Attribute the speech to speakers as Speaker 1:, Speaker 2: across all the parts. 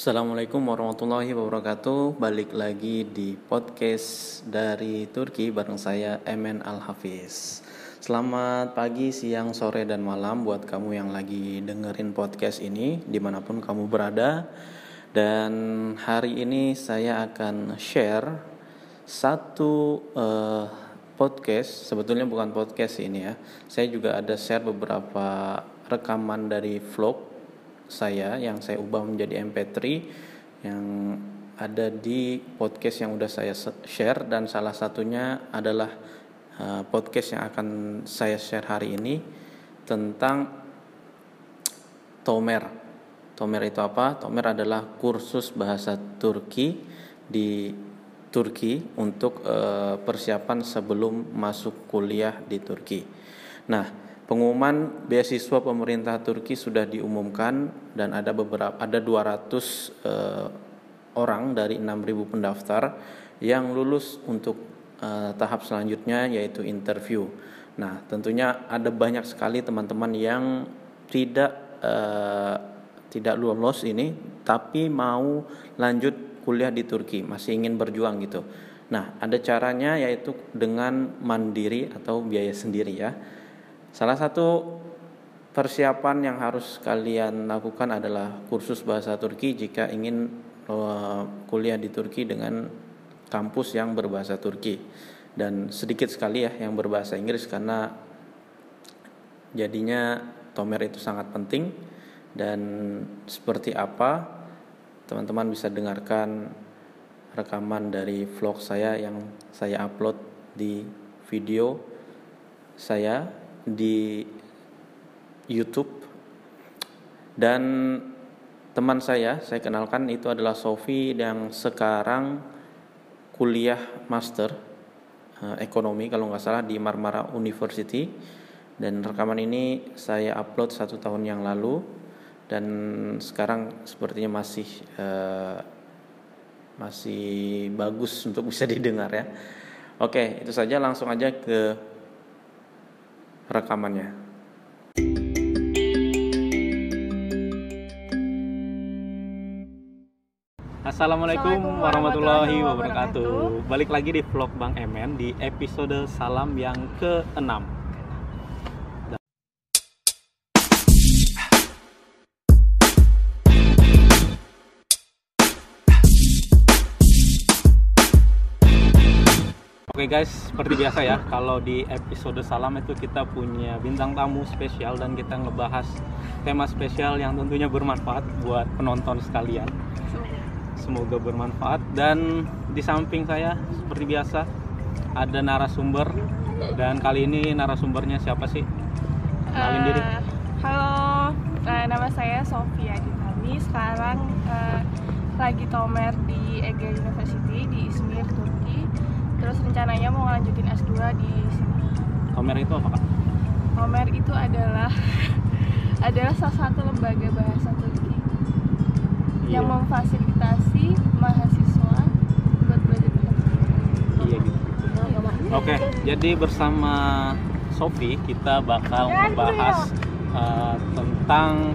Speaker 1: Assalamualaikum warahmatullahi wabarakatuh. Balik lagi di podcast dari Turki bareng saya Emen Al-Hafiz. Selamat pagi, siang, sore, dan malam buat kamu yang lagi dengerin podcast ini Di mana pun kamu berada. Dan hari ini saya akan share satu uh, podcast. Sebetulnya bukan podcast ini ya. Saya juga ada share beberapa rekaman dari vlog saya yang saya ubah menjadi MP3 yang ada di podcast yang udah saya share dan salah satunya adalah uh, podcast yang akan saya share hari ini tentang Tomer. Tomer itu apa? Tomer adalah kursus bahasa Turki di Turki untuk uh, persiapan sebelum masuk kuliah di Turki. Nah, Pengumuman beasiswa pemerintah Turki sudah diumumkan dan ada beberapa ada 200 eh, orang dari 6.000 pendaftar yang lulus untuk eh, tahap selanjutnya yaitu interview. Nah, tentunya ada banyak sekali teman-teman yang tidak eh, tidak lolos ini tapi mau lanjut kuliah di Turki, masih ingin berjuang gitu. Nah, ada caranya yaitu dengan mandiri atau biaya sendiri ya. Salah satu persiapan yang harus kalian lakukan adalah kursus bahasa Turki jika ingin uh, kuliah di Turki dengan kampus yang berbahasa Turki. Dan sedikit sekali ya yang berbahasa Inggris karena jadinya tomer itu sangat penting. Dan seperti apa teman-teman bisa dengarkan rekaman dari vlog saya yang saya upload di video saya di YouTube. Dan teman saya saya kenalkan itu adalah Sofi yang sekarang kuliah master uh, ekonomi kalau nggak salah di Marmara University. Dan rekaman ini saya upload satu tahun yang lalu. Dan sekarang sepertinya masih uh, masih bagus untuk bisa didengar ya. Oke, itu saja. Langsung aja ke rekamannya. Assalamualaikum warahmatullahi wabarakatuh. Balik lagi di vlog Bang Emen di episode salam yang ke-6. Oke okay guys, seperti biasa ya, kalau di episode salam itu kita punya bintang tamu spesial dan kita ngebahas tema spesial yang tentunya bermanfaat buat penonton sekalian. Semoga bermanfaat dan di samping saya seperti biasa ada narasumber dan kali ini narasumbernya siapa sih?
Speaker 2: Kenalin uh, diri. Eh, halo, uh, nama saya Sofia Ditami. Sekarang uh, lagi tomer di Ege University di Izmir, Turki terus rencananya mau ngelanjutin S2 di sini
Speaker 1: Komer itu apa kak?
Speaker 2: Komer itu adalah adalah salah satu lembaga bahasa Turki iya. yang memfasilitasi mahasiswa buat belajar bahasa
Speaker 1: Iya gitu. Oke, okay, jadi bersama Sofi kita bakal membahas uh, tentang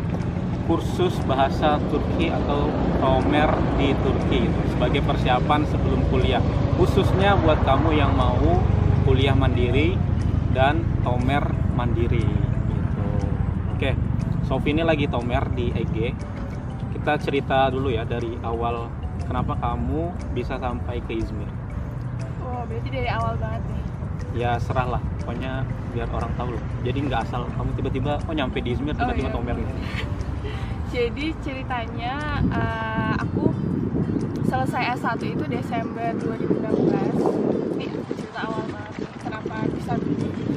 Speaker 1: kursus bahasa Turki atau Tomer di Turki gitu, sebagai persiapan sebelum kuliah khususnya buat kamu yang mau kuliah mandiri dan Tomer mandiri gitu. Oke, Sofi ini lagi Tomer di EG. Kita cerita dulu ya dari awal kenapa kamu bisa sampai ke Izmir.
Speaker 2: Oh, berarti dari awal banget nih.
Speaker 1: Ya serah lah, pokoknya biar orang tahu loh. Jadi nggak asal kamu tiba-tiba oh nyampe di Izmir tiba-tiba oh, iya. Tomer gitu.
Speaker 2: Jadi ceritanya uh, aku selesai S1 itu Desember 2016 ini cerita awal banget kenapa bisa begini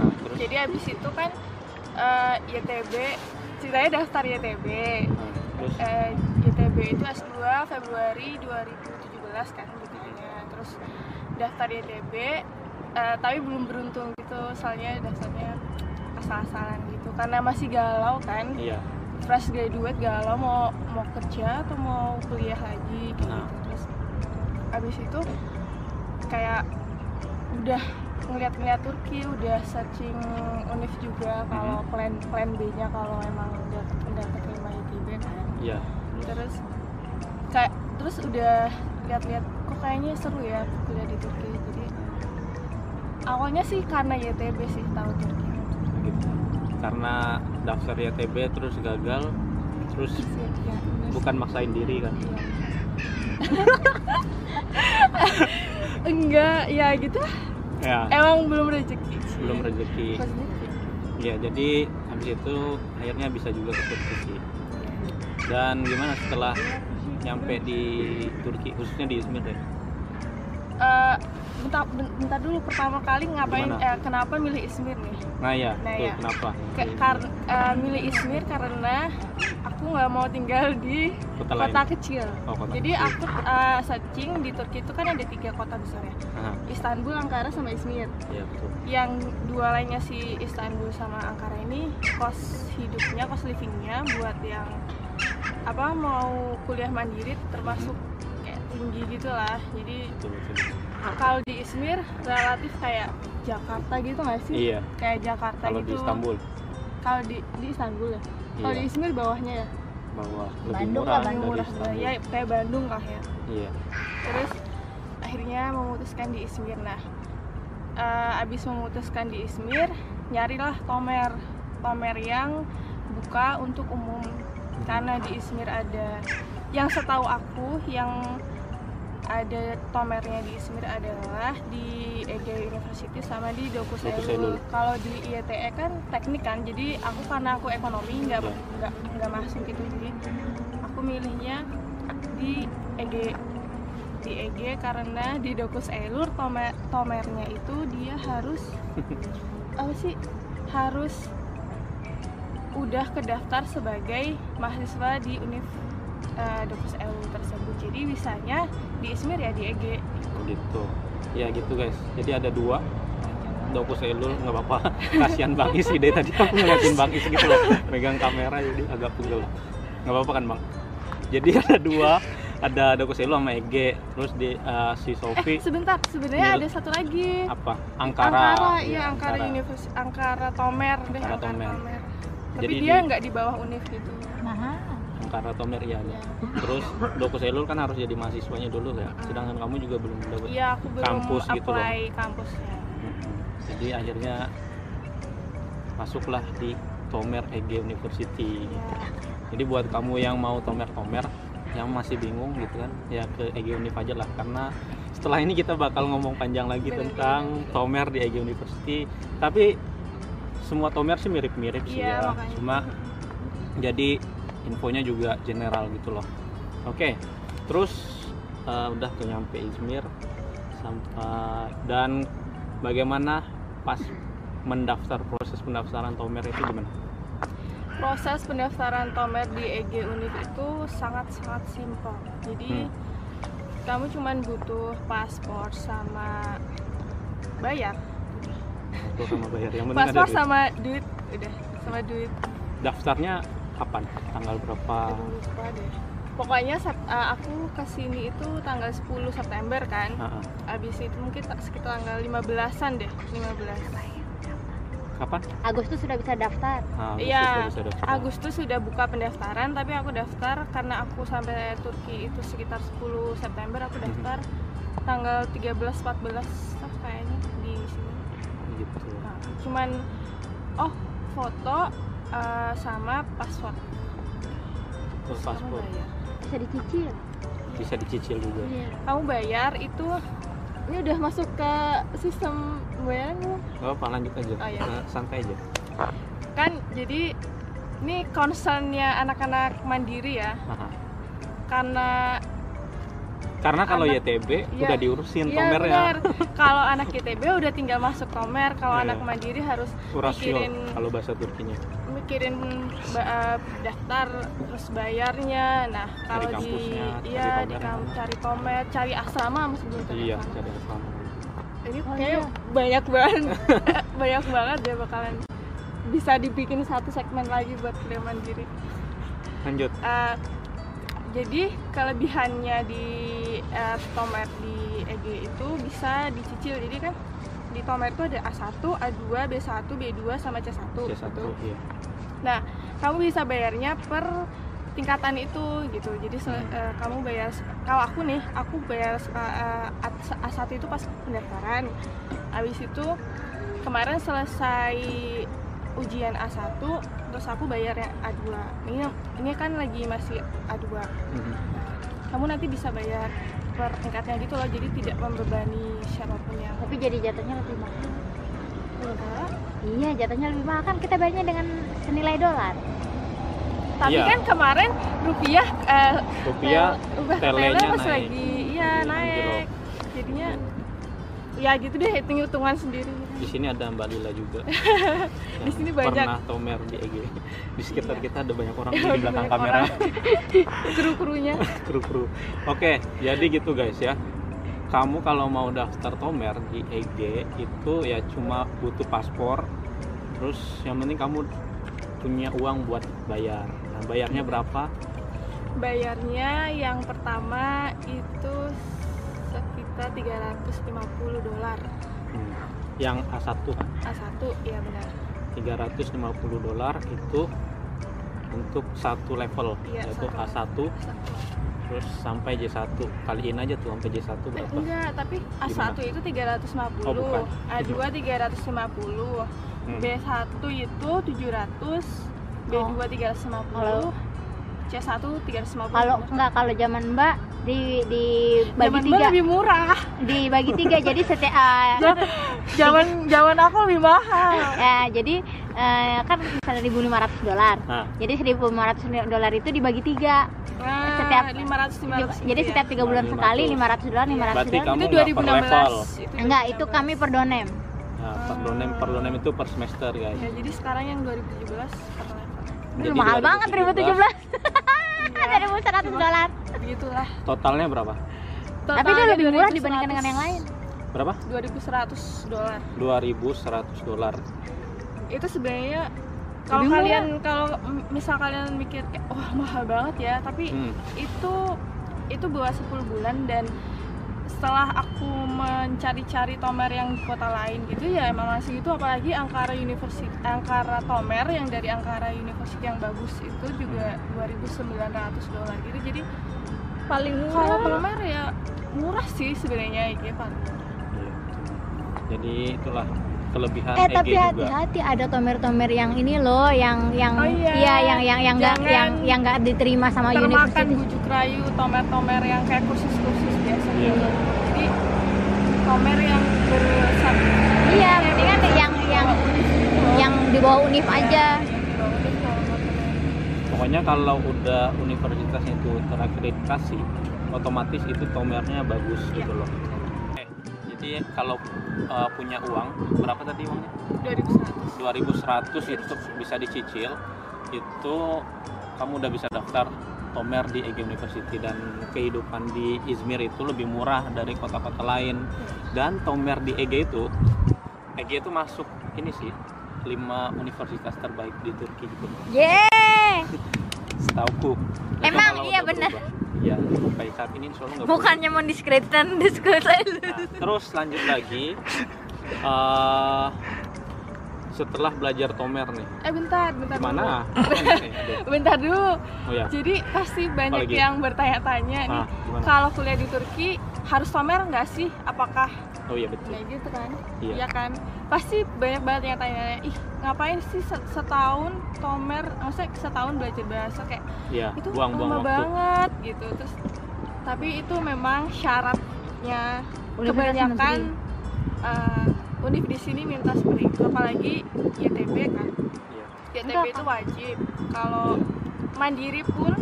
Speaker 2: nah, jadi abis itu kan uh, eh, YTB ceritanya daftar YTB uh, eh, YTB itu S2 Februari 2017 kan ceritanya terus daftar YTB uh, tapi belum beruntung gitu soalnya daftarnya asal-asalan gitu karena masih galau kan.
Speaker 1: Iya
Speaker 2: fresh graduate galau mau mau kerja atau mau kuliah lagi gitu nah. terus abis itu kayak udah ngeliat-ngeliat Turki udah searching univ juga kalau mm -hmm. plan plan B nya kalau emang udah udah keterima ITB kan.
Speaker 1: Iya.
Speaker 2: Terus kayak terus udah lihat-lihat kok kayaknya seru ya kuliah di Turki. Jadi awalnya sih karena YTB sih tahu Turki.
Speaker 3: Gitu karena daftar YTB terus gagal terus
Speaker 2: ya,
Speaker 3: bukan maksain diri kan?
Speaker 2: Iya. enggak ya gitu.
Speaker 3: Ya.
Speaker 2: Emang belum rezeki.
Speaker 3: Belum rezeki. Ya jadi habis itu akhirnya bisa juga ke Turki. Sih dan gimana setelah nyampe di Turki khususnya di Izmir deh?
Speaker 2: Eh, bentar, bentar dulu. Pertama kali ngapain eh, kenapa milih Izmir nih
Speaker 3: nah ya
Speaker 2: Nah,
Speaker 3: tuh
Speaker 2: ya.
Speaker 3: kenapa?
Speaker 2: Ke, kar- eh, milih Izmir karena aku nggak mau tinggal di
Speaker 3: kota,
Speaker 2: kota
Speaker 3: lain.
Speaker 2: kecil.
Speaker 3: Oh, kota
Speaker 2: jadi
Speaker 3: kecil.
Speaker 2: aku eh, searching di Turki itu kan ada tiga kota besar ya.
Speaker 3: Aha,
Speaker 2: Istanbul, Ankara, sama Izmir.
Speaker 3: Iya betul.
Speaker 2: Yang dua lainnya si Istanbul sama Ankara ini kos hidupnya, kos livingnya buat yang apa mau kuliah mandiri termasuk kayak tinggi gitu lah. Jadi
Speaker 3: betul betul
Speaker 2: kalau di Izmir relatif kayak Jakarta gitu nggak sih?
Speaker 3: iya
Speaker 2: Kayak Jakarta
Speaker 3: kalau
Speaker 2: gitu.
Speaker 3: di Istanbul
Speaker 2: Kalau di di Istanbul ya. Kalau di
Speaker 3: iya
Speaker 2: Izmir bawahnya ya.
Speaker 3: bahwa lebih
Speaker 4: Bandung
Speaker 3: murah
Speaker 4: lah,
Speaker 2: Lebih
Speaker 3: dari
Speaker 2: murah
Speaker 3: Istanbul
Speaker 2: ya kayak Bandung lah ya.
Speaker 3: iya
Speaker 2: Terus akhirnya memutuskan di Izmir. Nah, eh, abis memutuskan di Izmir, nyarilah Tomer, Tomer yang buka untuk umum. Karena di Izmir ada, yang setahu aku yang ada Tomernya di Izmir adalah di Ege University sama di Dokus
Speaker 3: Dokus
Speaker 2: Elu.
Speaker 3: Elu.
Speaker 2: Kalau di IETE kan teknik kan, jadi aku karena aku ekonomi nggak
Speaker 3: Iya.
Speaker 2: nggak nggak masuk gitu, jadi aku milihnya di EG di EG karena di Dokus Elur tomer tomernya itu dia harus apa sih harus udah kedaftar sebagai mahasiswa di Univ eh, Dokus Elur tersebut. Jadi bisanya di Izmir ya di EG
Speaker 3: gitu. Ya gitu guys. Jadi ada dua. Dokus Elul nggak apa-apa. Kasihan Bang Is deh tadi aku ngeliatin Bang Is gitu loh. Megang kamera jadi agak pegel. Nggak apa-apa kan Bang? Jadi ada dua. Ada Dokus Elul sama Ege terus di eh, si
Speaker 2: eh
Speaker 3: Sofi
Speaker 2: sebentar. Sebenarnya ada satu lagi.
Speaker 3: apa? Angkara
Speaker 2: iya Angkara Univers Angkara Tomer deh
Speaker 3: Angkara
Speaker 2: Angkara
Speaker 3: Tomer.
Speaker 2: Tomer, tapi
Speaker 3: Jadi
Speaker 2: dia
Speaker 3: di-
Speaker 2: nggak di bawah Univ gitu
Speaker 3: Angkara Tomer iya ada
Speaker 2: Iya.
Speaker 3: terus Dokus Elul kan harus jadi mahasiswanya dulu ya sedangkan kamu juga belum dapat
Speaker 2: Iya, aku belum
Speaker 3: Kampus gitu loh.
Speaker 2: apply kampusnya.
Speaker 3: Jadi akhirnya masuklah di Tomer Ege University
Speaker 2: Iya.
Speaker 3: Jadi buat kamu yang mau tomer-tomer, yang masih bingung gitu kan, ya ke EG Univ aja lah. Karena setelah ini kita bakal ngomong panjang lagi
Speaker 2: Bener-bener.
Speaker 3: tentang tomer di EG University. Tapi semua tomer sih mirip-mirip sih
Speaker 2: Iya,
Speaker 3: ya.
Speaker 2: makanya.
Speaker 3: Cuma jadi infonya juga general gitu loh. Oke, terus eh, udah tuh nyampe Izmir sampai dan bagaimana pas mendaftar proses pendaftaran tomer itu gimana?
Speaker 2: Proses pendaftaran Tomer di EG Univ itu sangat-sangat simpel. Jadi
Speaker 3: Hmm.
Speaker 2: kamu cuman butuh paspor sama bayar.
Speaker 3: Itu sama bayar yang penting ada
Speaker 2: Paspor
Speaker 3: duit.
Speaker 2: sama duit, udah sama duit.
Speaker 3: daftarnya kapan tanggal berapa
Speaker 2: Aduh, lupa deh. Pokoknya eh, aku ke sini itu tanggal 10 September kan.
Speaker 3: Ah.
Speaker 2: Abis itu mungkin tak- sekitar tanggal 15-an deh, 15.
Speaker 3: kapan
Speaker 4: Agustus sudah bisa daftar.
Speaker 3: Ah, Agustus
Speaker 2: Iya,
Speaker 3: daftar.
Speaker 2: Agustus sudah buka pendaftaran, tapi aku daftar karena aku sampai Turki itu sekitar 10 September aku
Speaker 3: Mhm.
Speaker 2: daftar tanggal 13 14 ah, kayaknya di sini.
Speaker 3: gitu
Speaker 2: Nah, cuman oh foto eh, sama password.
Speaker 3: terus
Speaker 2: Kamu
Speaker 3: paspor.
Speaker 4: Bisa dicicil.
Speaker 3: bisa dicicil juga
Speaker 4: Iya.
Speaker 2: Kamu bayar itu ini udah masuk ke sistem bayar belum?
Speaker 3: Gak apa lanjut aja
Speaker 2: Oh, iya.
Speaker 3: Eh, santai aja
Speaker 2: Kan jadi ini concernnya anak-anak mandiri ya
Speaker 3: Aha.
Speaker 2: karena
Speaker 3: karena kalau
Speaker 2: Anak-
Speaker 3: YTB
Speaker 2: Iya.
Speaker 3: udah diurusin
Speaker 2: Iya
Speaker 3: ya
Speaker 2: benar. Kalau anak ITB udah tinggal masuk Tomer, kalau
Speaker 3: Iya.
Speaker 2: anak mandiri harus
Speaker 3: urasio
Speaker 2: mikirin-
Speaker 3: kalau bahasa Turkinya
Speaker 2: mikirin eh, daftar terus bayarnya. Nah, kalau di
Speaker 3: kampusnya, cari
Speaker 2: iya di
Speaker 3: Tomer.
Speaker 2: kamp cari Tomer, cari asrama mas sebelum cari
Speaker 3: iya
Speaker 2: asrama.
Speaker 3: jadi asrama
Speaker 2: Ini
Speaker 4: Oh,
Speaker 2: kayak
Speaker 4: iya.
Speaker 2: banyak banget banyak banget deh bakalan bisa dibikin satu segmen lagi buat kuliah mandiri.
Speaker 3: lanjut
Speaker 2: Eh, jadi kelebihannya di eh, Tomer di EG itu bisa dicicil. Jadi kan di Tomer itu ada A1, A2, B1, B2 sama C1.
Speaker 3: C1
Speaker 2: gitu.
Speaker 3: iya
Speaker 2: Nah, kamu bisa bayarnya per tingkatan itu gitu jadi se- eh, kamu bayar kalau aku nih aku bayar seka- eh, A- A1 itu pas pendaftaran habis itu kemarin selesai ujian A1 terus aku bayar yang A2 ini ini kan lagi masih A2
Speaker 3: Mhm.
Speaker 2: kamu nanti bisa bayar per tingkatnya gitu loh jadi tidak membebani siapa pun yang
Speaker 4: Tapi jadi jatuhnya lebih mahal.
Speaker 2: enggak
Speaker 4: Iya, jatuhnya lebih mahal kan kita bayarnya dengan senilai dolar.
Speaker 2: tapi
Speaker 3: Iya.
Speaker 2: kan kemarin rupiah eh,
Speaker 3: rupiah telenya naik.
Speaker 2: lagi iya
Speaker 3: Jadi
Speaker 2: naik jadinya ya gitu deh hitung hitungan sendiri
Speaker 3: di sini ada Mbak Lila juga.
Speaker 2: Di sini banyak. Iya.
Speaker 3: pernah tomer di EG di sekitar kita ada banyak orang
Speaker 2: Ya,
Speaker 3: di
Speaker 2: udah
Speaker 3: belakang kamera.
Speaker 2: orang. kru krunya
Speaker 3: kru-kru. Oke jadi gitu guys ya. Kamu kalau mau daftar tomer di EG itu ya cuma butuh paspor. Terus yang penting kamu punya uang buat bayar. Nah bayarnya berapa?
Speaker 2: Bayarnya yang pertama itu sekitar 350 dolar.
Speaker 3: Hmm. Yang A1 kan
Speaker 2: A1 iya benar.
Speaker 3: 350 dolar itu untuk satu level
Speaker 2: Iya,
Speaker 3: yaitu
Speaker 2: satu.
Speaker 3: A1 terus sampai J1 kaliin aja tuh sampai J1
Speaker 2: Eh,
Speaker 3: berapa?
Speaker 2: enggak tapi A1 itu 350
Speaker 3: Oh, bukan.
Speaker 2: A2 350
Speaker 3: Hmm.
Speaker 2: B1 itu 700 B2 350
Speaker 4: Kalau-
Speaker 2: C1 350
Speaker 4: Kalau enggak kalau zaman Mbak di di bagi
Speaker 2: Zaman
Speaker 4: tiga.
Speaker 2: lebih murah.
Speaker 4: Dibagi tiga jadi setiap uh,
Speaker 2: zaman zaman aku lebih mahal.
Speaker 4: Ya jadi eh, kan misalnya 1.500 dolar. Jadi 1.500 dolar itu dibagi tiga.
Speaker 2: Nah,
Speaker 4: Setiap-
Speaker 2: 500 500
Speaker 4: jadi setiap tiga bulan
Speaker 3: 500.
Speaker 4: sekali 500 dolar 500
Speaker 3: Berarti
Speaker 4: dolar.
Speaker 2: itu
Speaker 3: nggak per level.
Speaker 2: 2016 itu
Speaker 4: enggak itu
Speaker 2: 2016.
Speaker 4: kami per donem.
Speaker 3: Nah, per donem per donem itu per semester guys.
Speaker 2: Ya jadi sekarang yang 2017 per level.
Speaker 4: Mahal banget
Speaker 2: Iya,
Speaker 4: 2017 1.100 dolar
Speaker 2: begitulah
Speaker 3: totalnya berapa?
Speaker 4: Tapi itu
Speaker 2: Totalnya
Speaker 4: lebih murah
Speaker 2: 2100
Speaker 4: dibandingkan dengan yang lain.
Speaker 3: Berapa?
Speaker 2: 2100 dolar.
Speaker 3: 2100 dolar.
Speaker 2: Itu sebenarnya kalau kalian kalau misal kalian mikir kayak wah mahal banget ya tapi
Speaker 3: hmm.
Speaker 2: itu itu buat 10 bulan dan setelah aku mencari-cari tomer yang di kota lain gitu ya emang masih itu apalagi Ankara University Ankara Tomer yang dari Ankara University yang bagus itu juga 2.900 dolar gitu. Jadi paling kalau tomer ya murah sih sebenarnya gitu paling
Speaker 3: Iya. jadi itulah kelebihan
Speaker 4: eh
Speaker 3: EG
Speaker 4: tapi
Speaker 3: juga.
Speaker 4: hati-hati ada tomer-tomer yang ini loh yang yang
Speaker 2: Oh iya.
Speaker 4: iya yang yang yang enggak
Speaker 2: Jangan
Speaker 4: yang yang enggak diterima sama
Speaker 2: termakan
Speaker 4: universitas.
Speaker 2: bujuk rayu tomer-tomer yang kayak kursus-kursus biasa
Speaker 3: Iya.
Speaker 2: gitu. Jadi tomer yang bersat
Speaker 4: iya mendingan yang yang yang di bawah univ aja
Speaker 3: pokoknya kalau udah universitasnya itu terakreditasi otomatis itu tomernya bagus
Speaker 2: Iya.
Speaker 3: gitu loh. Oke, jadi kalau uh, punya uang berapa tadi uangnya?
Speaker 2: 2100
Speaker 3: 2100 itu bisa dicicil itu kamu udah bisa daftar tomer di EG University dan kehidupan di Izmir itu lebih murah dari kota-kota lain. Dan tomer di EG itu EG itu masuk ini sih lima universitas terbaik di Turki gitu.
Speaker 4: Yeay!
Speaker 3: Setauku.
Speaker 4: Emang iya benar.
Speaker 3: iya sampai saat ini insya Allah nggak
Speaker 4: bukannya mau diskreditkan diskreditkan
Speaker 3: berubah. Nah, terus lanjut lagi. Eh, setelah belajar tomer nih.
Speaker 2: Eh bentar bentar
Speaker 3: gimana
Speaker 2: dulu. bentar dulu.
Speaker 3: Oh ya
Speaker 2: jadi pasti banyak
Speaker 3: Apalagi?
Speaker 2: yang bertanya-tanya nih
Speaker 3: Ah,
Speaker 2: kalau kuliah di Turki harus tomer nggak sih apakah
Speaker 3: oh iya betul
Speaker 2: Nah gitu kan,
Speaker 3: Iya.
Speaker 2: iya kan. Pasti banyak banget yang tanya, ih ngapain sih se- setahun tomer, maksudnya setahun belajar bahasa kayak
Speaker 3: iya
Speaker 2: itu
Speaker 3: buang-buang
Speaker 2: lama
Speaker 3: waktu
Speaker 2: banget gitu. Terus tapi itu memang syaratnya
Speaker 4: Universitas
Speaker 2: kebanyakan uh, univ di sini minta seperti itu, apalagi YTB kan.
Speaker 3: iya
Speaker 2: YTB
Speaker 4: Enggak,
Speaker 2: itu wajib. Kalau mandiri pun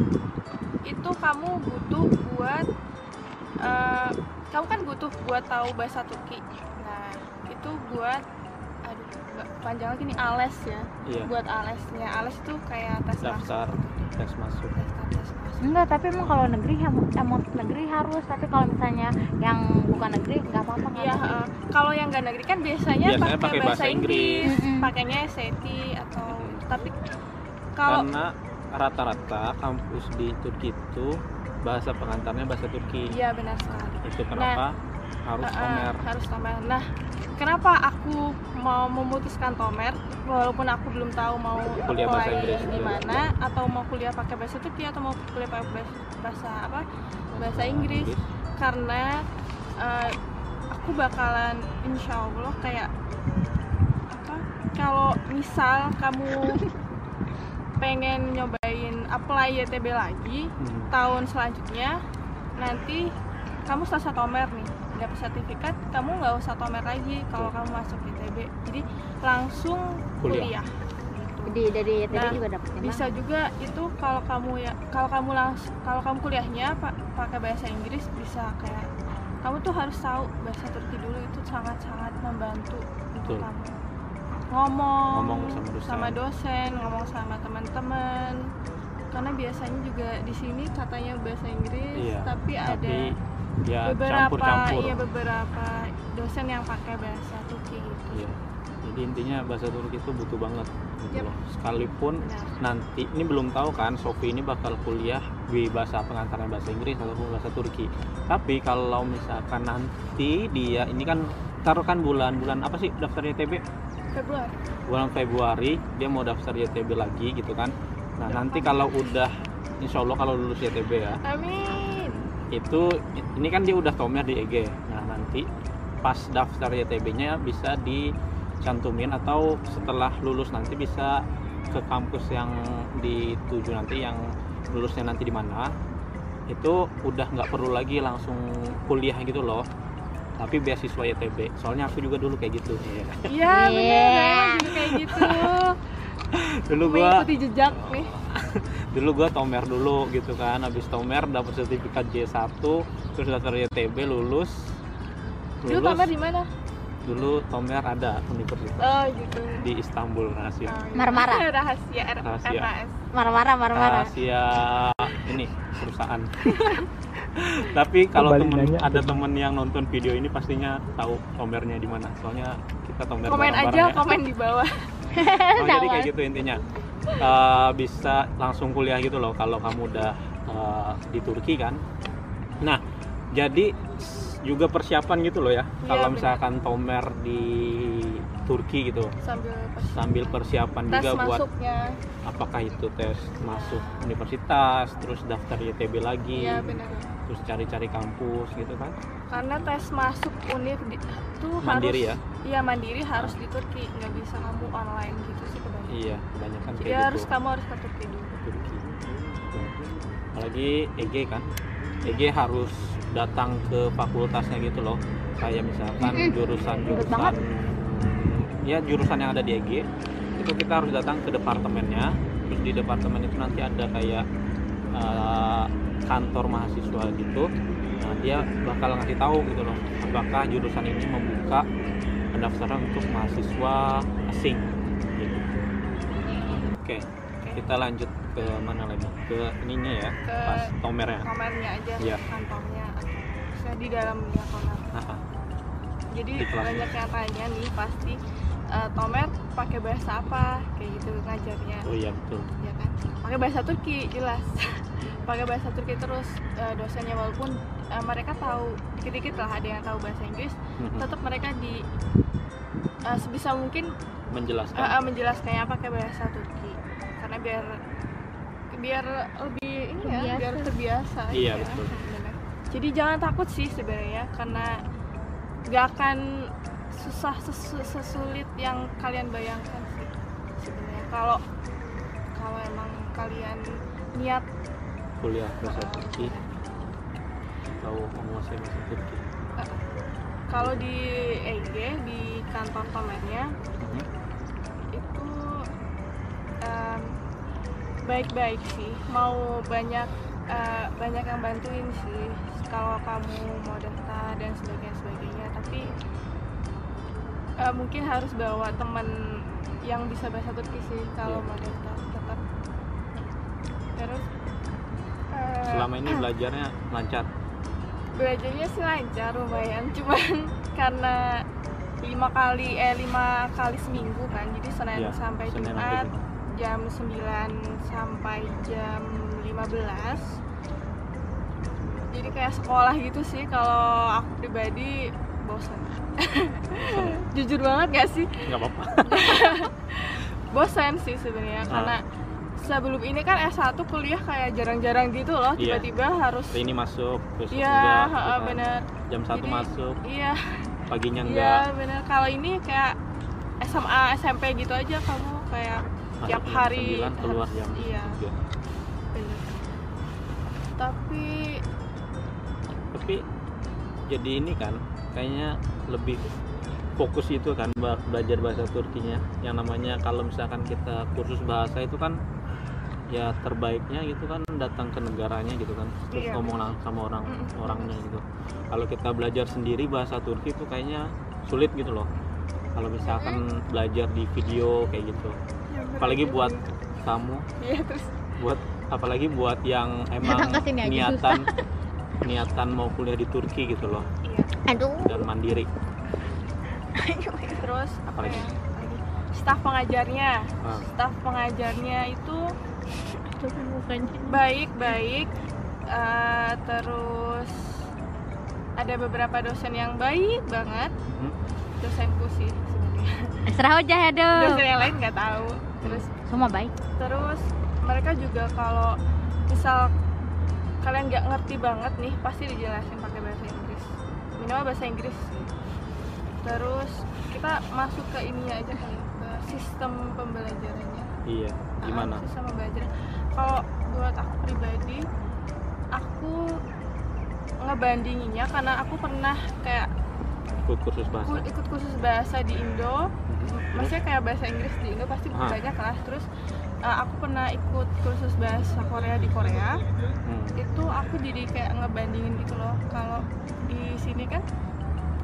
Speaker 2: itu kamu butuh buat eh, kamu kan butuh buat tahu bahasa Turki. Nah, itu buat aduh panjang lagi nih ALES ya.
Speaker 3: iya
Speaker 2: Buat ALESnya. ALES itu kayak tes masuk.
Speaker 3: daftar tes masuk
Speaker 2: Daftar tes masuk.
Speaker 4: enggak tapi emang kalau negeri em- emang negeri harus tapi kalau misalnya yang bukan negeri nggak apa-apa
Speaker 2: Iya,
Speaker 4: apa-apa.
Speaker 2: heeh. kalau yang nggak negeri kan biasanya,
Speaker 3: Biasanya
Speaker 2: pakai
Speaker 3: pakai
Speaker 2: bahasa
Speaker 3: bahasa
Speaker 2: Inggris,
Speaker 4: Inggris.
Speaker 2: Pakainya SAT atau tapi kalau
Speaker 3: karena rata-rata kampus di Turki itu bahasa pengantarnya bahasa Turki.
Speaker 2: Iya benar sekali.
Speaker 3: itu kenapa harus
Speaker 2: Heeh,
Speaker 3: tomer
Speaker 2: harus tomer. Nah, kenapa aku mau memutuskan tomer walaupun aku belum tahu mau
Speaker 3: Kuliah bahasa Inggris,
Speaker 2: di
Speaker 3: ya.
Speaker 2: mana atau mau kuliah pakai bahasa Turki atau mau kuliah pakai bahasa, apa? Bahasa Inggris. Karena eh, aku bakalan insya Allah kayak apa? Kalau misal kamu pengen nyobain apply YTB lagi
Speaker 3: Hmm.
Speaker 2: tahun selanjutnya nanti kamu selesai tomer nih dapat sertifikat kamu nggak usah tomer lagi kalau kamu masuk YTB jadi langsung
Speaker 3: Kuliah.
Speaker 2: kuliah, gitu.
Speaker 4: Jadi dari ITB
Speaker 2: Nah,
Speaker 4: juga dapat
Speaker 2: bisa juga itu kalau kamu ya kalau kamu langsung kalau kamu kuliahnya pa- pakai bahasa Inggris bisa kayak kamu tuh harus tahu bahasa Turki dulu itu sangat-sangat membantu untuk
Speaker 3: Betul.
Speaker 2: kamu ngomong,
Speaker 3: Ngomong sama dosen.
Speaker 2: sama dosen, ngomong sama teman-teman karena biasanya juga di sini katanya bahasa Inggris
Speaker 3: Iya,
Speaker 2: tapi, ada
Speaker 3: tapi ya
Speaker 2: beberapa
Speaker 3: campur-campur
Speaker 2: iya beberapa dosen yang pakai bahasa Turki gitu
Speaker 3: Iya. Jadi intinya bahasa Turki itu butuh banget gitu
Speaker 2: Yep.
Speaker 3: loh. Sekalipun
Speaker 2: Benar.
Speaker 3: nanti ini belum tahu kan Sofi ini bakal kuliah di bahasa pengantaran bahasa Inggris ataupun bahasa Turki. Tapi kalau misalkan nanti dia ini kan taruh kan bulan-bulan apa sih daftar YTB?
Speaker 2: Februari
Speaker 3: Bulan Februari dia mau daftar YTB lagi gitu kan. Nah, nanti kalau udah Insya Allah kalau lulus YTB ya.
Speaker 2: Amin.
Speaker 3: Itu ini kan dia udah tomer di EG nah nanti pas daftar YTB-nya bisa dicantumin atau setelah lulus nanti bisa ke kampus yang dituju nanti yang lulusnya nanti di mana. Itu udah nggak perlu lagi langsung kuliah gitu loh. Tapi beasiswa YTB soalnya aku juga dulu kayak gitu.
Speaker 2: Iya
Speaker 4: Iya.
Speaker 2: saya juga kayak gitu
Speaker 3: dulu gua
Speaker 2: mengikuti jejak nih.
Speaker 3: Dulu gua tomer dulu gitu kan habis tomer dapat sertifikat J1 terus daftar YTB lulus.
Speaker 2: Dulu tomer di mana?
Speaker 3: Dulu tomer ada universitas
Speaker 2: oh gitu.
Speaker 3: di Istanbul rahasia.
Speaker 2: Oh, iya.
Speaker 4: Marmara.
Speaker 2: rahasia R-
Speaker 3: Rahasia.
Speaker 2: RKS
Speaker 4: marah-marah marah-marah
Speaker 3: rahasia ini perusahaan. Tapi kalau temen
Speaker 5: nanya
Speaker 3: ada temen yang nonton video ini pastinya tahu tomernya di mana. Soalnya kita tomer
Speaker 2: komen aja
Speaker 3: ya.
Speaker 2: komen di bawah
Speaker 3: Oh, jadi kayak gitu intinya. Eh, bisa langsung kuliah gitu loh kalau kamu udah eh, di Turki kan. Nah jadi juga persiapan gitu loh ya.
Speaker 2: Iya,
Speaker 3: kalau misalkan tomer di Turki gitu.
Speaker 2: Sambil pas-
Speaker 3: sambil persiapan
Speaker 2: tes
Speaker 3: juga buat
Speaker 2: masuknya.
Speaker 3: apakah itu tes masuk universitas terus daftar YTB lagi
Speaker 2: iya benar
Speaker 3: terus cari-cari kampus gitu kan.
Speaker 2: Karena tes masuk univ tuh
Speaker 3: Mandiri
Speaker 2: harus
Speaker 3: ya?
Speaker 2: iya mandiri harus di Turki nggak bisa kamu online gitu sih kebanyakan.
Speaker 3: Iya kebanyakan
Speaker 2: jadi
Speaker 3: kayak
Speaker 2: harus
Speaker 3: gitu.
Speaker 2: kamu harus ke Turki dulu.
Speaker 3: Turki. Apalagi EG kan? EG harus datang ke fakultasnya gitu loh. Kayak misalkan jurusan jurusan ya jurusan yang ada di EG itu kita harus datang ke departemennya. Terus di departemen itu nanti ada kayak eh, kantor mahasiswa gitu. Nah dia bakal ngasih tahu gitu loh apakah jurusan ini membuka pendaftaran untuk mahasiswa asing. Gitu. oke kita lanjut ke mana lagi? Ke ininya ya
Speaker 2: Ke-
Speaker 3: pas tomernya.
Speaker 2: komennya aja
Speaker 3: Iya.
Speaker 2: kantornya. Bisa di dalamnya
Speaker 3: Nah,
Speaker 2: jadi banyak yang tanya nih pasti eh, Tomer pakai bahasa apa? Kayak gitu ngajarnya.
Speaker 3: Oh iya betul.
Speaker 2: Ya kan? Pakai bahasa Turki jelas. Pakai bahasa Turki terus eh, dosennya walaupun eh, mereka tahu dikit-dikit lah ada yang tahu bahasa Inggris
Speaker 3: Mhm.
Speaker 2: tetap mereka di eh, sebisa mungkin
Speaker 3: menjelaskan.
Speaker 2: eh, eh, menjelaskannya pakai bahasa Turki. Karena biar biar lebih ini ya
Speaker 4: Terbiasa.
Speaker 2: biar terbiasa.
Speaker 3: Iya,
Speaker 2: ya,
Speaker 3: betul.
Speaker 2: jadi jangan takut sih sebenarnya karena gak akan susah sesu- sesulit yang kalian bayangkan sih sebenarnya. Kalau kalau emang kalian niat
Speaker 3: kuliah bahasa Turki tahu menguasai bahasa Turki
Speaker 2: kalau di EG di kantor tomernya
Speaker 3: Mhm.
Speaker 2: itu em, baik-baik sih. Mau banyak eh, banyak yang bantuin sih. Kalau kamu mau daftar dan sebagainya sebagainya tapi eh, mungkin harus bawa teman yang bisa bahasa Turki sih kalau
Speaker 3: Iya.
Speaker 2: mau daftar tetap. Terus eh,
Speaker 3: selama ini belajarnya lancar?
Speaker 2: Belajarnya sih lancar lumayan. Cuman karena lima kali eh lima kali seminggu kan jadi senin
Speaker 3: Iya,
Speaker 2: sampai
Speaker 3: Senin
Speaker 2: Jumat. jam 9 sampai jam 15 jadi kayak sekolah gitu sih kalau aku pribadi bosan. Jujur banget gak sih?
Speaker 3: Nggak apa-apa.
Speaker 2: Bosan sih sebenarnya
Speaker 3: Ah.
Speaker 2: karena sebelum ini kan S1 kuliah kayak jarang-jarang gitu loh
Speaker 3: Iya.
Speaker 2: tiba-tiba harus
Speaker 3: Hari ini masuk terus
Speaker 2: iya
Speaker 3: enggak,
Speaker 2: heeh,
Speaker 3: gitu kan.
Speaker 2: bener
Speaker 3: jam satu masuk
Speaker 2: iya.
Speaker 3: paginya
Speaker 2: iya
Speaker 3: enggak.
Speaker 2: bener kalau ini kayak SMA SMP gitu aja kamu kayak
Speaker 3: Masuk
Speaker 2: tiap hari
Speaker 3: 9, keluar
Speaker 2: harus-
Speaker 3: jam
Speaker 2: iya.
Speaker 3: 3.
Speaker 2: bener tapi
Speaker 3: tapi jadi ini kan kayaknya lebih fokus itu kan belajar bahasa Turkinya. Yang namanya kalau misalkan kita kursus bahasa itu kan ya terbaiknya gitu kan datang ke negaranya gitu kan. Terus
Speaker 2: Iya.
Speaker 3: ngomong sama orang orangnya gitu. Kalau kita belajar sendiri bahasa Turki itu kayaknya sulit gitu loh. Kalau misalkan belajar di video kayak gitu.
Speaker 2: Ya bener
Speaker 3: apalagi buat kamu
Speaker 2: iya terus.
Speaker 3: Buat apalagi buat yang emang
Speaker 4: sini aja
Speaker 3: niatan niatan mau kuliah di Turki gitu loh.
Speaker 2: Iya.
Speaker 4: Aduh.
Speaker 3: Dan mandiri.
Speaker 2: Terus apa
Speaker 3: Apalagi?
Speaker 2: lagi? staf pengajarnya.
Speaker 3: Ah.
Speaker 2: staf pengajarnya itu baik baik. Eh, terus ada beberapa dosen yang baik banget.
Speaker 3: Hmm.
Speaker 2: dosenku sih sebenarnya.
Speaker 4: Serah aja ya dong
Speaker 2: dosen yang lain nggak tahu. Terus
Speaker 4: semua baik.
Speaker 2: terus mereka juga kalau misal kalian nggak ngerti banget nih pasti dijelasin pakai bahasa Inggris. Minimal bahasa Inggris. Terus kita masuk ke ininya aja kali ke sistem pembelajarannya.
Speaker 3: Iya gimana?
Speaker 2: Ah, sistem pembelajaran. Kalau buat aku pribadi aku ngebandinginnya karena aku pernah kayak
Speaker 3: ikut kursus bahasa.
Speaker 2: ku- ikut kursus bahasa di Indo.
Speaker 3: Mhm.
Speaker 2: Maksudnya kayak bahasa Inggris di Indo pasti
Speaker 3: Ah.
Speaker 2: banyak lah terus uh, aku pernah ikut kursus bahasa Korea di Korea
Speaker 3: Hmm.
Speaker 2: itu aku jadi kayak ngebandingin gitu loh kalau di sini kan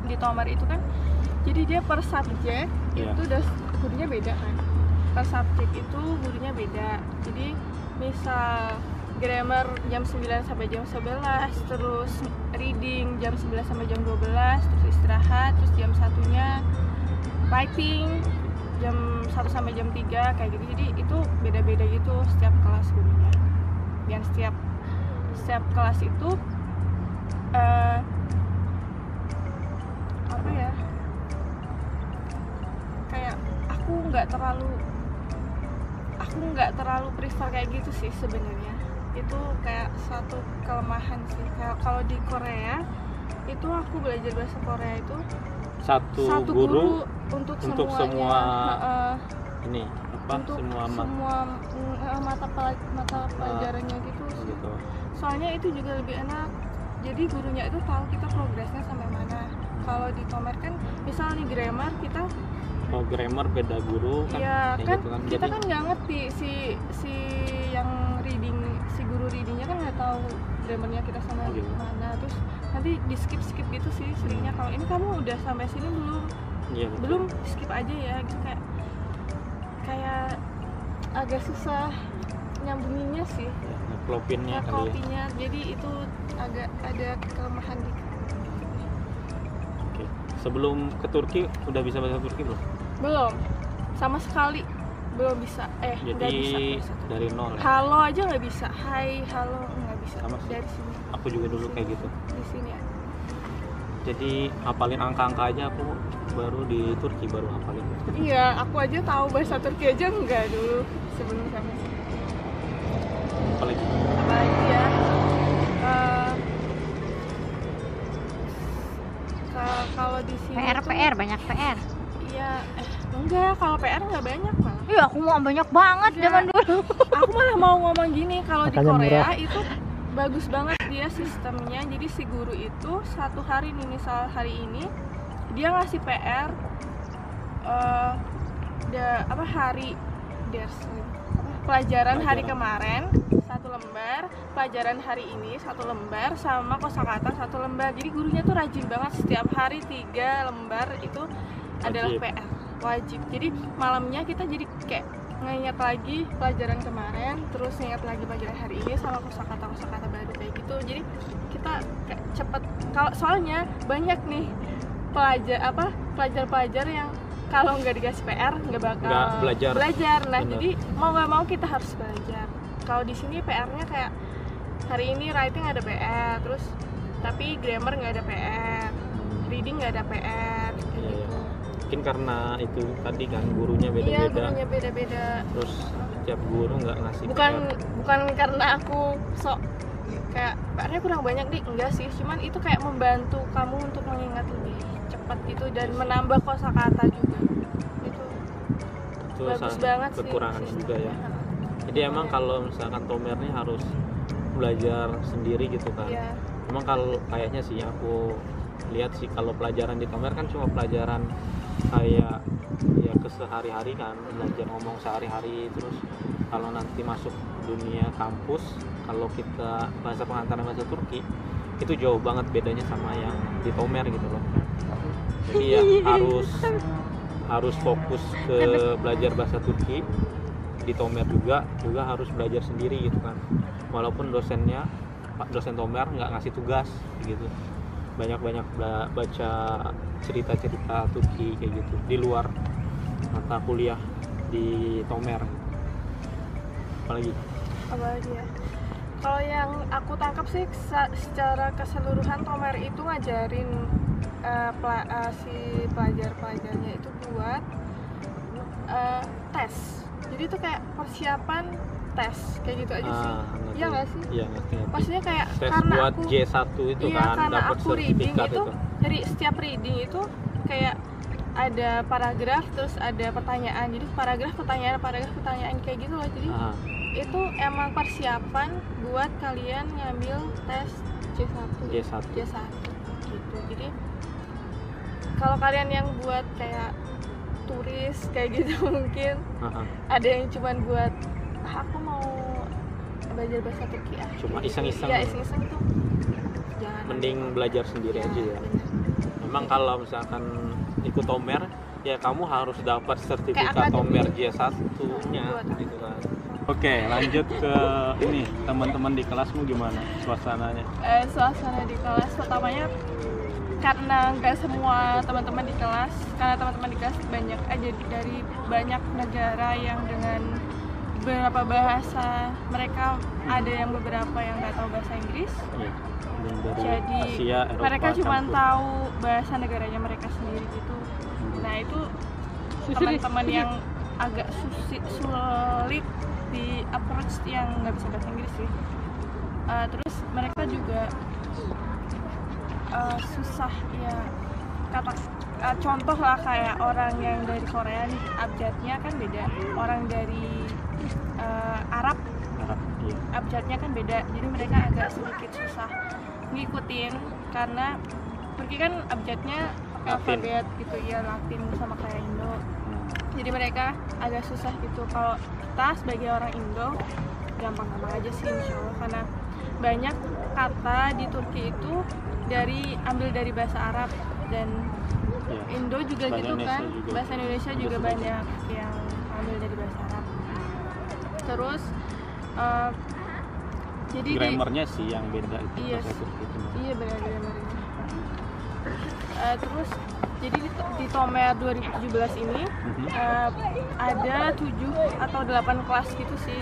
Speaker 2: di Tomar itu kan jadi dia per subjek
Speaker 3: Iya.
Speaker 2: itu udah gurunya beda kan per subjek itu gurunya beda jadi misal grammar jam 9 sampai jam 11 terus reading jam 11 sampai jam 12 terus istirahat terus jam satunya writing jam 1 sampai jam 3 kayak gitu. Jadi itu beda-beda gitu setiap kelas gurunya dan setiap setiap kelas itu eh, apa ya? Kayak aku nggak terlalu aku nggak terlalu prefer kayak gitu sih sebenarnya. Itu kayak suatu kelemahan sih. Kalau di Korea itu aku belajar bahasa Korea itu
Speaker 3: satu,
Speaker 2: satu
Speaker 3: guru,
Speaker 2: guru, untuk,
Speaker 3: untuk
Speaker 2: semuanya.
Speaker 3: semua-
Speaker 2: Heeh,
Speaker 3: ini apa
Speaker 2: untuk
Speaker 3: semua mat
Speaker 2: semua eh, mata pelaj- mata pelajarannya gitu sih.
Speaker 3: gitu.
Speaker 2: Soalnya itu juga lebih enak. Jadi gurunya itu tahu kita progresnya sampai mana. Kalau di Tomer kan misal nih grammar kita
Speaker 3: oh grammar beda guru kan?
Speaker 2: Ya
Speaker 3: kayak
Speaker 2: kan
Speaker 3: gitu kan.
Speaker 2: kita
Speaker 3: jadi
Speaker 2: kan nggak ngerti si si yang reading si guru readingnya kan nggak tahu grammarnya kita sampai
Speaker 3: Oh, gitu.
Speaker 2: mana terus nanti di skip skip gitu sih seringnya. Kalau ini kamu udah sampai sini belum?
Speaker 3: Iya betul.
Speaker 2: belum skip aja ya gitu. Kayak kayak agak susah nyambunginnya sih.
Speaker 3: Ya, ngeklopinnya
Speaker 2: ya,
Speaker 3: kali ya.
Speaker 2: Jadi itu agak ada kelemahan
Speaker 3: oke. Sebelum ke Turki udah bisa bahasa Turki belum?
Speaker 2: Belum. Sama sekali belum bisa. Eh
Speaker 3: jadi
Speaker 2: bisa.
Speaker 3: dari nol ya?
Speaker 2: Halo aja nggak bisa. Hai halo nggak bisa.
Speaker 3: Sama sih.
Speaker 2: dari sini.
Speaker 3: Aku juga dulu kayak gitu
Speaker 2: di sini ya?
Speaker 3: Jadi hafalin angka-angka aja aku baru di Turki baru hafalin.
Speaker 2: Iya aku aja tahu bahasa Turki aja enggak dulu sebelum sini.
Speaker 3: Apalagi
Speaker 2: apalagi ya? Eh, ka- kalau di sini
Speaker 4: PR
Speaker 2: tuh-
Speaker 4: PR banyak PR
Speaker 2: iya eh enggak kalau PR nggak banyak malah
Speaker 4: iya aku mau banyak banget
Speaker 2: Enggak.
Speaker 4: zaman dulu.
Speaker 2: Aku malah mau ngomong gini kalau di Korea
Speaker 5: murah.
Speaker 2: itu bagus banget sistemnya. Jadi si guru itu satu hari nih misal hari ini dia ngasih PR eh da- apa hari apa, pelajaran hari kemarin satu lembar pelajaran hari ini satu lembar sama kosakata satu lembar. Jadi gurunya tuh rajin banget setiap hari tiga lembar itu adalah
Speaker 3: Wajib.
Speaker 2: PR wajib. Jadi malamnya kita jadi kayak nginget lagi pelajaran kemarin terus ingat lagi pelajaran hari ini sama kosakata kosakata baru kayak gitu jadi kita kayak cepet kalau soalnya banyak nih pelajar apa pelajar-pelajar yang kalau nggak dikasih PR nggak bakal
Speaker 3: Nggak belajar.
Speaker 2: belajar nah
Speaker 3: Bener.
Speaker 2: jadi mau nggak mau kita harus belajar kalau di sini PR-nya kayak hari ini writing ada PR terus tapi grammar nggak ada PR reading nggak ada PR kayak gitu
Speaker 3: mungkin karena itu tadi kan gurunya
Speaker 2: iya
Speaker 3: beda-beda
Speaker 2: gurunya beda-beda.
Speaker 3: Terus setiap guru nggak ngasih
Speaker 2: bukan
Speaker 3: PR.
Speaker 2: bukan karena aku sok kayak PR-nya kurang banyak nih enggak sih cuman itu kayak membantu kamu untuk mengingat lebih cepat gitu dan menambah kosakata juga. Itu
Speaker 3: itu
Speaker 2: bagus banget sih.
Speaker 3: kekurangannya juga ya.
Speaker 2: Sistemnya.
Speaker 3: jadi emang kalau misalkan Tomer nih harus belajar sendiri gitu kan.
Speaker 2: Iya.
Speaker 3: emang kalau kayaknya sih aku lihat sih kalau pelajaran di Tomer kan cuma pelajaran kayak ya kesehari-hari kan belajar ngomong sehari-hari terus kalau nanti masuk dunia kampus kalau kita bahasa pengantaran bahasa Turki itu jauh banget bedanya sama yang di Tomer gitu loh. Jadi ya harus harus fokus ke belajar bahasa Turki di Tomer juga juga harus belajar sendiri gitu kan. Walaupun dosennya pak dosen Tomer nggak ngasih tugas gitu banyak-banyak baca cerita-cerita Turki kayak gitu. Di luar mata kuliah di Tomer. Apalagi?
Speaker 2: Apa lagi ya? Kalau yang aku tangkap sih secara keseluruhan Tomer itu ngajarin pela- eh, si pelajar-pelajarnya itu buat eh, tes. Jadi itu kayak persiapan tes kayak gitu aja sih.
Speaker 3: Ah,
Speaker 2: iya nggak sih?
Speaker 3: Iya ngerti ngerti.
Speaker 2: Maksudnya kayak
Speaker 3: tes
Speaker 2: karena
Speaker 3: buat
Speaker 2: aku
Speaker 3: J1 itu
Speaker 2: iya
Speaker 3: kan
Speaker 2: karena
Speaker 3: dapat
Speaker 2: aku reading itu,
Speaker 3: itu,
Speaker 2: dari setiap reading itu kayak ada paragraf terus ada pertanyaan. Jadi paragraf pertanyaan paragraf pertanyaan kayak gitu loh. Jadi
Speaker 3: Ah,
Speaker 2: itu emang persiapan buat kalian ngambil tes C1
Speaker 3: J1
Speaker 2: J1 gitu. Jadi kalau kalian yang buat kayak turis kayak gitu mungkin
Speaker 3: Ah, ah.
Speaker 2: ada yang cuman buat aku mau belajar bahasa Turki ah
Speaker 3: Cuma iseng-iseng.
Speaker 2: ya iseng-iseng itu. Jangan
Speaker 3: mending belajar sendiri aja ya. memang kalau misalkan ikut Tomer ya kamu harus dapat sertifikat. Tomer J1 nya
Speaker 2: Buat
Speaker 3: gitu kan. Oke, lanjut ke ini teman-teman di kelasmu gimana suasananya?
Speaker 2: eh, suasana di kelas pertamanya karena nggak semua teman-teman di kelas karena teman-teman di kelas banyak aja dari banyak negara yang dengan beberapa bahasa. Mereka ada yang beberapa yang nggak tahu bahasa Inggris.
Speaker 3: Ya,
Speaker 2: jadi
Speaker 3: Asia, Eropa,
Speaker 2: mereka cuma
Speaker 3: campur.
Speaker 2: tahu bahasa negaranya mereka sendiri gitu. Nah itu teman-teman yang agak susi- sulit di approach yang nggak bisa bahasa Inggris sih. Uh, terus mereka juga uh, susah ya. Kata uh, contoh lah kayak orang yang dari Korea nih abjadnya kan beda. Orang dari uh, Arab
Speaker 3: Arab, iya.
Speaker 2: abjadnya kan beda jadi mereka agak sedikit susah ngikutin karena Turki kan abjadnya alfabet gitu ya Latin sama kayak Indo
Speaker 3: Hmm.
Speaker 2: jadi mereka agak susah gitu kalau kita sebagai orang Indo gampang-gampang aja sih insya Allah karena banyak kata di Turki itu dari ambil dari bahasa Arab dan
Speaker 3: Iya.
Speaker 2: Indo juga
Speaker 3: Bahasa
Speaker 2: gitu
Speaker 3: Indonesia
Speaker 2: kan
Speaker 3: juga.
Speaker 2: bahasa Indonesia juga
Speaker 3: Juga
Speaker 2: banyak yang terus eh, jadi di,
Speaker 3: Grammarnya sih yang beda itu
Speaker 2: Iya
Speaker 3: bahasa
Speaker 2: sih.
Speaker 3: Turki itu.
Speaker 2: Iya benar-benar. Eh, terus jadi di, di Tomer 2017 ini
Speaker 3: Mhm.
Speaker 2: eh, ada 7 atau 8 kelas gitu sih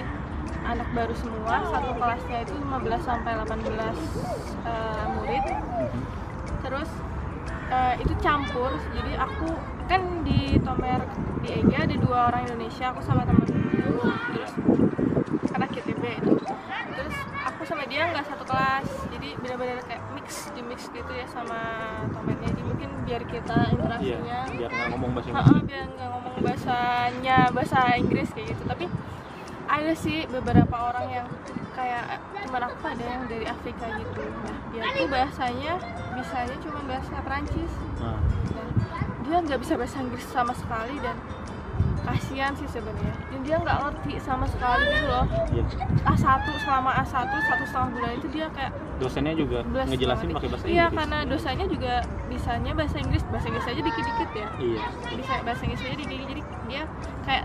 Speaker 2: anak baru semua satu kelasnya itu 15 sampai 18 eh, murid
Speaker 3: Mhm.
Speaker 2: terus eh, itu campur jadi aku kan di Tomer di EGA ada dua orang Indonesia aku sama temen terus anak KTP itu terus aku sama dia nggak satu kelas. Jadi benar-benar kayak mix di mix gitu ya sama Tomernya jadi mungkin biar kita
Speaker 3: Iya,
Speaker 2: interaksinya
Speaker 3: biar nggak ngomong bahasa Inggris.
Speaker 2: biar nggak ngomong bahasanya bahasa Inggris kayak gitu. Tapi ada sih beberapa orang yang kayak teman aku ada yang dari Afrika gitu. Nah dia tuh bahasanya bisanya cuma bahasa Perancis.
Speaker 3: Nah,
Speaker 2: dan dia nggak bisa bahasa Inggris sama sekali dan kasihan sih sebenarnya dan dia nggak ngerti sama sekali gitu loh
Speaker 3: iya.
Speaker 2: A1 selama A1 satu setengah bulan itu dia kayak
Speaker 3: Dosennya juga ngejelasin pakai bahasa
Speaker 2: iya
Speaker 3: Inggris.
Speaker 2: karena dosanya juga bisanya bahasa Inggris bahasa Inggris aja dikit-dikit ya
Speaker 3: Iya,
Speaker 2: bisa bahasa Inggris aja dikit jadi dia kayak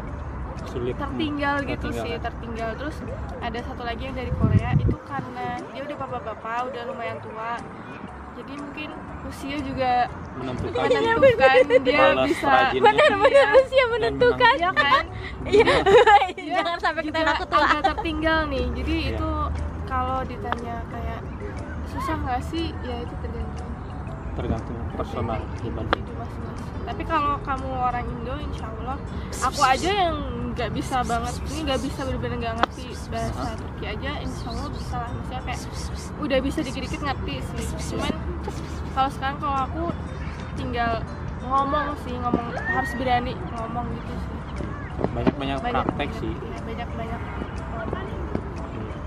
Speaker 3: sulit.
Speaker 2: tertinggal gitu
Speaker 3: tertinggal.
Speaker 2: sih tertinggal terus ada satu lagi yang dari Korea itu karena dia udah bapak-bapak udah lumayan tua jadi mungkin usia juga
Speaker 3: menentukan.
Speaker 2: menentukan dia
Speaker 3: Balas
Speaker 2: bisa
Speaker 3: rajinnya.
Speaker 4: benar-benar usia
Speaker 3: Dan
Speaker 4: menentukan.
Speaker 2: Iya kan?
Speaker 4: Iya.
Speaker 2: Dia
Speaker 4: jangan sampai kita aku tua
Speaker 2: agak tertinggal nih. Jadi
Speaker 3: Iya.
Speaker 2: itu kalau ditanya kayak susah nggak sih? Ya itu tergantung.
Speaker 3: Tergantung personal pribadi.
Speaker 2: Tapi kalau kamu orang Indo, insya Allah, aku aja yang nggak bisa banget, ini nggak bisa benar-benar nggak ngerti bahasa? Turki aja, insya Allah bisa lah. Misalnya kayak udah bisa dikit-dikit ngerti sih. Cuman kalau sekarang kalau aku tinggal ngomong sih, ngomong harus berani ngomong gitu sih.
Speaker 3: banyak-banyak praktek sih
Speaker 2: Iya, banyak-banyak. ngomong.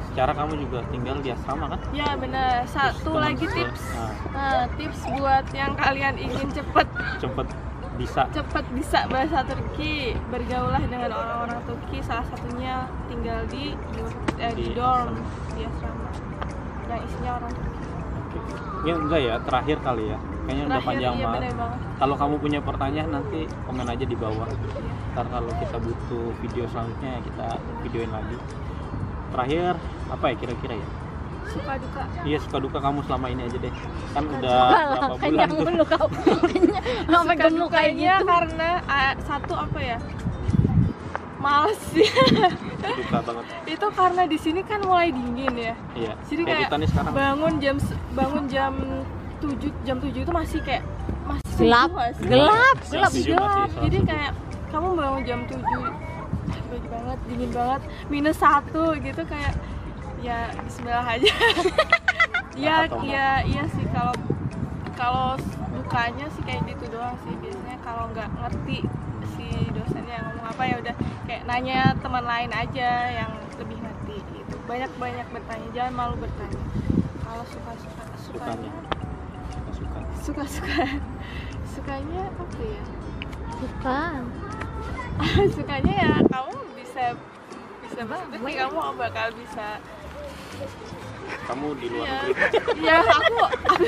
Speaker 3: secara kamu juga tinggal di asrama kan
Speaker 2: Ya benar. Satu
Speaker 3: Teman
Speaker 2: lagi tips.
Speaker 3: nah,
Speaker 2: Nah, tips buat yang kalian ingin cepet
Speaker 3: cepet bisa
Speaker 2: cepat bisa bahasa Turki bergaulah dengan orang-orang Turki salah satunya tinggal di eh, di
Speaker 3: Di
Speaker 2: dorm
Speaker 3: asrama.
Speaker 2: di asrama yang isinya orang Turki
Speaker 3: ya enggak ya terakhir kali ya. Kayaknya udah
Speaker 2: Terakhir,
Speaker 3: panjang
Speaker 2: iya
Speaker 3: banget. kalau kamu punya pertanyaan nanti komen aja di bawah. Ntar kalau kita butuh video selanjutnya ya kita videoin lagi. Terakhir apa ya kira-kira ya?
Speaker 2: Suka duka.
Speaker 3: Iya suka duka kamu selama ini aja deh. Kan udah
Speaker 4: Alah,
Speaker 3: berapa bulan
Speaker 4: kenyang
Speaker 3: tuh?
Speaker 4: mulu kau Kenyang, sampai
Speaker 2: suka
Speaker 4: gemuk kayak
Speaker 2: dukanya
Speaker 4: gitu.
Speaker 2: karena ah, satu apa ya males. Sih
Speaker 3: duka banget.
Speaker 2: Itu karena di sini kan mulai dingin ya.
Speaker 3: Iya
Speaker 2: Jadi
Speaker 3: kayak
Speaker 2: kayak
Speaker 3: sekarang.
Speaker 2: bangun jam bangun jam 7 jam 7 itu masih kayak masih
Speaker 4: gelap. gelap gelap
Speaker 3: tujuh
Speaker 2: gelap.
Speaker 3: masih sholat
Speaker 2: jadi kayak kamu bangun jam 7 pagi banget dingin banget minus satu gitu kayak ya Bismillah aja. Ya
Speaker 3: atau
Speaker 2: ya iya sih. Kalau kalau dukanya sih kayak gitu doang sih. Biasanya kalau nggak ngerti dosennya ngomong apa ya udah kayak nanya teman lain aja yang lebih ngerti gitu. Banyak banyak bertanya jangan malu bertanya. Kalau suka suka
Speaker 3: Sukanya. suka
Speaker 2: suka suka sukanya apa ya?
Speaker 4: Suka.
Speaker 2: Sukanya ya kamu bisa bisa berarti kamu bakal bisa.
Speaker 3: Kamu di luar
Speaker 2: ya,
Speaker 3: negeri.
Speaker 2: Ya aku aku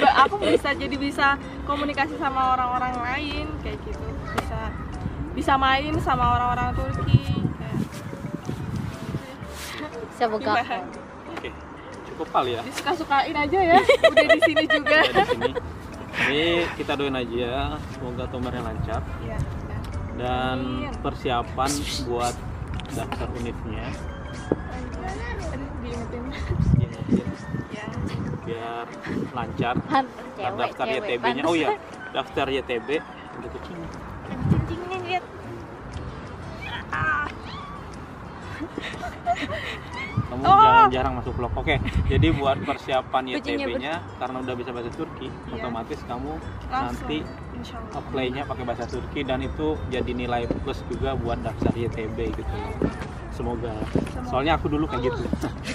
Speaker 2: aku bisa jadi bisa komunikasi sama orang-orang lain kayak gitu bisa main sama orang-orang Turki. Kayak
Speaker 4: saya buka.
Speaker 3: Oke cukup kali ya.
Speaker 2: Disuka-sukain aja ya udah di sini juga.
Speaker 3: Udah di sini. Ini kita doain aja semoga tomernya lancar.
Speaker 2: Ya, ya.
Speaker 3: dan
Speaker 2: Amin.
Speaker 3: persiapan buat daftar univnya
Speaker 2: Aduh, diingetin
Speaker 3: diingetin
Speaker 2: ya
Speaker 3: biar lancar daftar
Speaker 4: cewek.
Speaker 3: YTB-nya oh iya daftar YTB udah kucing
Speaker 2: lihat ah
Speaker 3: kamu
Speaker 2: Oh.
Speaker 3: jangan jarang masuk vlog oke jadi buat persiapan YTB-nya karena udah bisa bahasa Turki
Speaker 2: Iya.
Speaker 3: otomatis kamu
Speaker 2: langsung
Speaker 3: nanti apply-nya pakai bahasa Turki dan itu jadi nilai plus juga buat daftar YTB gitu. Semoga. Soalnya aku dulu kayak gitu.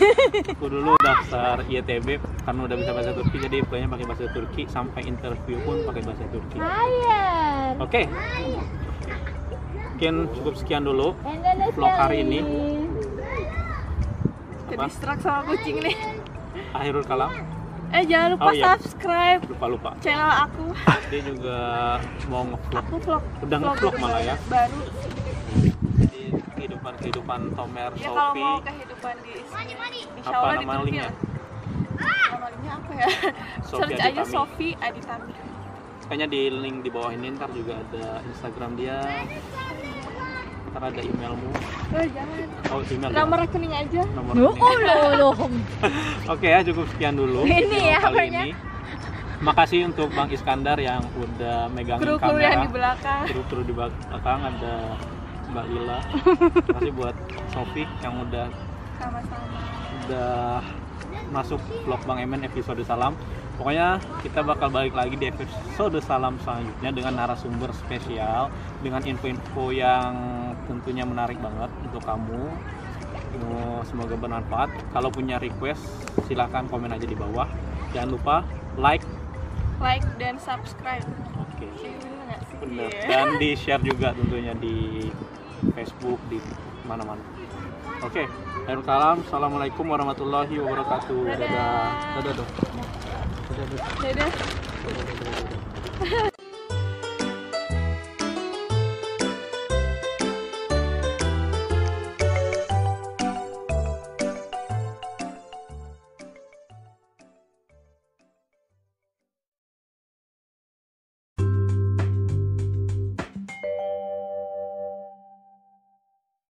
Speaker 3: aku dulu daftar YTB karena udah bisa bahasa Turki jadi apply-nya pakai bahasa Turki sampai interview pun pakai bahasa Turki. Oke. Mungkin cukup sekian dulu vlog hari ini.
Speaker 2: jadi
Speaker 3: Apa?
Speaker 2: distract sama kucing nih
Speaker 3: Akhirul kalam.
Speaker 2: eh jangan lupa
Speaker 3: Oh, iya.
Speaker 2: subscribe
Speaker 3: Lupa lupa.
Speaker 2: channel aku
Speaker 3: Dia juga mau ngevlog.
Speaker 2: aku vlog
Speaker 3: Udah nge-vlog malah ya.
Speaker 2: baru
Speaker 3: Jadi kehidupan kehidupan Tomer
Speaker 2: ya kalau
Speaker 3: Sofi.
Speaker 2: mau kehidupan di insya
Speaker 3: Apa
Speaker 2: Allah di
Speaker 3: nama linknya?
Speaker 2: nama linknya apa ya search aja. Sofi Aditami
Speaker 3: Kayaknya di link di bawah ini ntar juga ada Instagram dia. Ntar ada emailmu.
Speaker 2: oh jangan
Speaker 3: Oh email.
Speaker 2: nomor rekening aja
Speaker 3: Nomor
Speaker 4: Oh,
Speaker 3: rekening.
Speaker 4: loh, loh.
Speaker 3: Oke ya cukup sekian dulu.
Speaker 4: Ini ya,
Speaker 3: kali ini. Makasih untuk Bang Iskandar yang udah megangin
Speaker 2: kru-kru yang di
Speaker 3: kamera.
Speaker 2: belakang
Speaker 3: Kru-kru di belakang ada Mbak Lila. Makasih buat Sofi yang udah
Speaker 2: sama-sama
Speaker 3: udah masuk vlog Bang Emen episode salam. Pokoknya kita bakal balik lagi di episode salam selanjutnya dengan narasumber spesial dengan info-info yang tentunya menarik banget untuk kamu. Semoga bermanfaat. Kalau punya request silahkan komen aja di bawah. Jangan lupa like,
Speaker 2: like dan subscribe
Speaker 3: oke,
Speaker 2: bener sih?
Speaker 3: bener.
Speaker 2: Iya.
Speaker 3: Dan di share juga tentunya di Facebook di mana-mana. Oke, akhir kalam. Assalamualaikum warahmatullahi wabarakatuh.
Speaker 2: Dadah.
Speaker 3: Dadah. Dadah dong. Dadah.
Speaker 2: dadah
Speaker 3: Dadah.